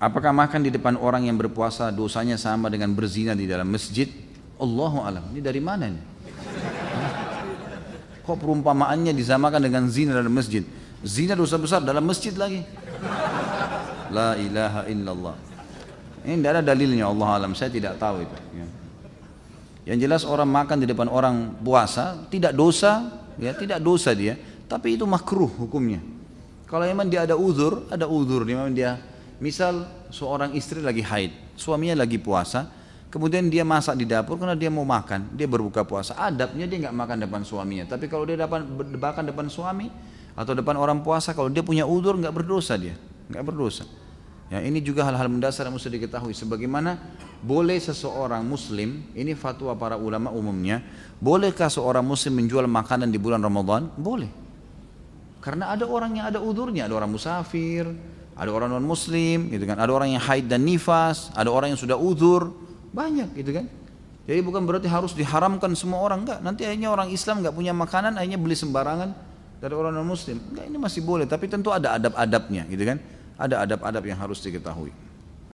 Apakah makan di depan orang yang berpuasa dosanya sama dengan berzina di dalam masjid? Allahu alam. Ini dari mana ini? Kok perumpamaannya disamakan dengan zina dalam masjid? Zina dosa besar dalam masjid lagi. La ilaha illallah. Ini tidak ada dalilnya Allah alam. Saya tidak tahu itu. Ya. Yang jelas orang makan di depan orang puasa tidak dosa, ya tidak dosa dia, tapi itu makruh hukumnya. Kalau memang dia ada uzur, ada uzur, memang dia Misal seorang istri lagi haid, suaminya lagi puasa, kemudian dia masak di dapur karena dia mau makan, dia berbuka puasa. Adabnya dia nggak makan depan suaminya. Tapi kalau dia dapat makan depan suami atau depan orang puasa, kalau dia punya udur nggak berdosa dia, nggak berdosa. Ya, ini juga hal-hal mendasar yang mesti diketahui. Sebagaimana boleh seseorang muslim, ini fatwa para ulama umumnya, bolehkah seorang muslim menjual makanan di bulan Ramadan? Boleh. Karena ada orang yang ada udurnya, ada orang musafir, ada orang non muslim gitu kan. Ada orang yang haid dan nifas ada orang yang sudah uzur. Banyak gitu kan. Jadi bukan berarti harus diharamkan semua orang. Enggak nanti akhirnya orang Islam enggak punya makanan akhirnya beli sembarangan dari orang non muslim enggak ini masih boleh tapi tentu ada adab-adabnya gitu kan. Ada adab-adab yang harus diketahui